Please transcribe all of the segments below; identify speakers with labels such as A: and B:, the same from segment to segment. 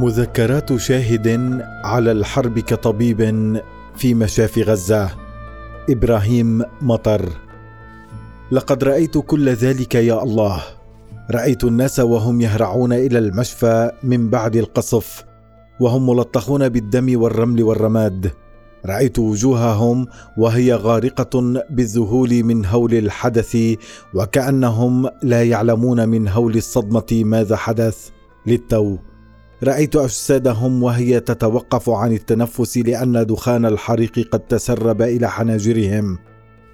A: مذكرات شاهد على الحرب كطبيب في مشاف غزة إبراهيم مطر. لقد رأيت كل ذلك يا الله. رأيت الناس وهم يهرعون إلى المشفى من بعد القصف وهم ملطخون بالدم والرمل والرماد. رأيت وجوههم وهي غارقة بالذهول من هول الحدث وكأنهم لا يعلمون من هول الصدمة ماذا حدث. للتو رأيت اجسادهم وهي تتوقف عن التنفس لأن دخان الحريق قد تسرب إلى حناجرهم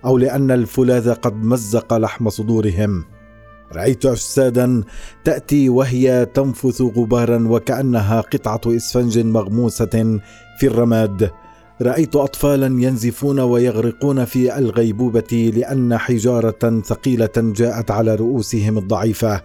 A: أو لأن الفولاذ قد مزق لحم صدورهم. رأيت اجسادا تأتي وهي تنفث غبارا وكأنها قطعة إسفنج مغموسة في الرماد. رأيت أطفالا ينزفون ويغرقون في الغيبوبة لأن حجارة ثقيلة جاءت على رؤوسهم الضعيفة.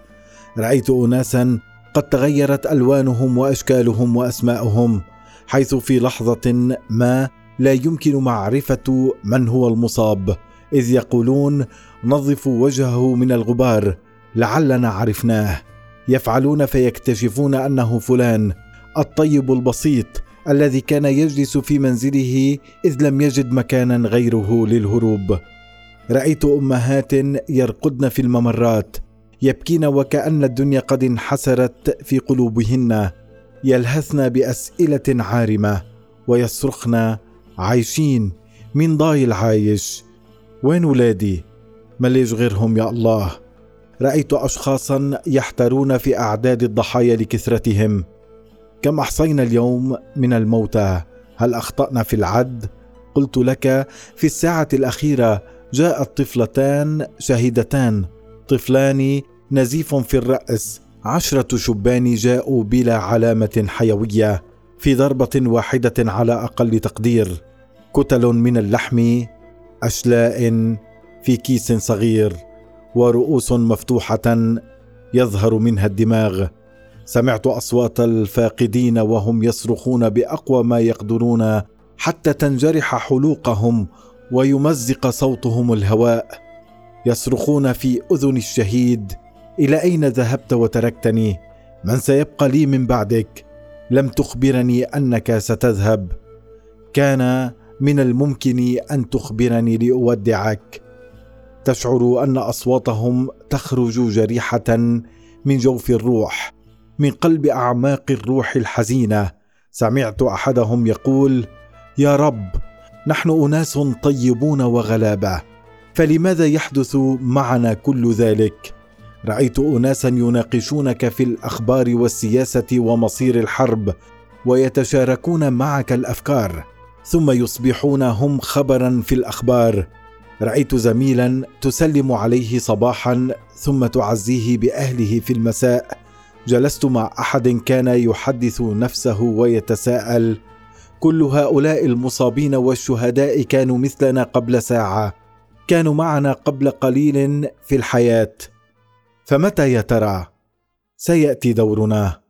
A: رأيت أناسا قد تغيرت ألوانهم وأشكالهم واسماءهم حيث في لحظة ما لا يمكن معرفة من هو المصاب إذ يقولون نظفوا وجهه من الغبار لعلنا عرفناه. يفعلون فيكتشفون أنه فلان الطيب البسيط الذي كان يجلس في منزله إذ لم يجد مكانا غيره للهروب. رأيت أمهات يرقدن في الممرات يبكين وكأن الدنيا قد انحسرت في قلوبهن يلهثن بأسئلة عارمة ويصرخن عايشين مين ضايل عايش وين ولادي؟ ما ليش غيرهم يا الله؟ رأيت أشخاصا يحترون في أعداد الضحايا لكثرتهم. كم أحصينا اليوم من الموتى؟ هل أخطأنا في العد؟ قلت لك في الساعة الأخيرة جاءت طفلتان شهيدتان طفلان نزيف في الرأس. عشرة شبان جاءوا بلا علامة حيوية في ضربة واحدة على أقل تقدير. كتل من اللحم أشلاء في كيس صغير ورؤوس مفتوحة يظهر منها الدماغ. سمعت أصوات الفاقدين وهم يصرخون بأقوى ما يقدرون حتى تنجرح حلوقهم ويمزق صوتهم الهواء. يصرخون في أذن الشهيد إلى أين ذهبت وتركتني؟ من سيبقى لي من بعدك؟ لم تخبرني أنك ستذهب. كان من الممكن أن تخبرني لأودعك. تشعر أن أصواتهم تخرج جريحة من جوف الروح من قلب أعماق الروح الحزينة. سمعت أحدهم يقول يا رب نحن أناس طيبون وغلابة فلماذا يحدث معنا كل ذلك؟ رأيت اناسا يناقشونك في الأخبار والسياسة ومصير الحرب ويتشاركون معك الأفكار ثم يصبحون هم خبرا في الأخبار. رأيت زميلا تسلم عليه صباحا ثم تعزيه بأهله في المساء. جلست مع أحد كان يحدث نفسه ويتساءل كل هؤلاء المصابين والشهداء كانوا مثلنا قبل ساعة كانوا معنا قبل قليل في الحياة. فمتى يا ترى؟ سيأتي دورنا.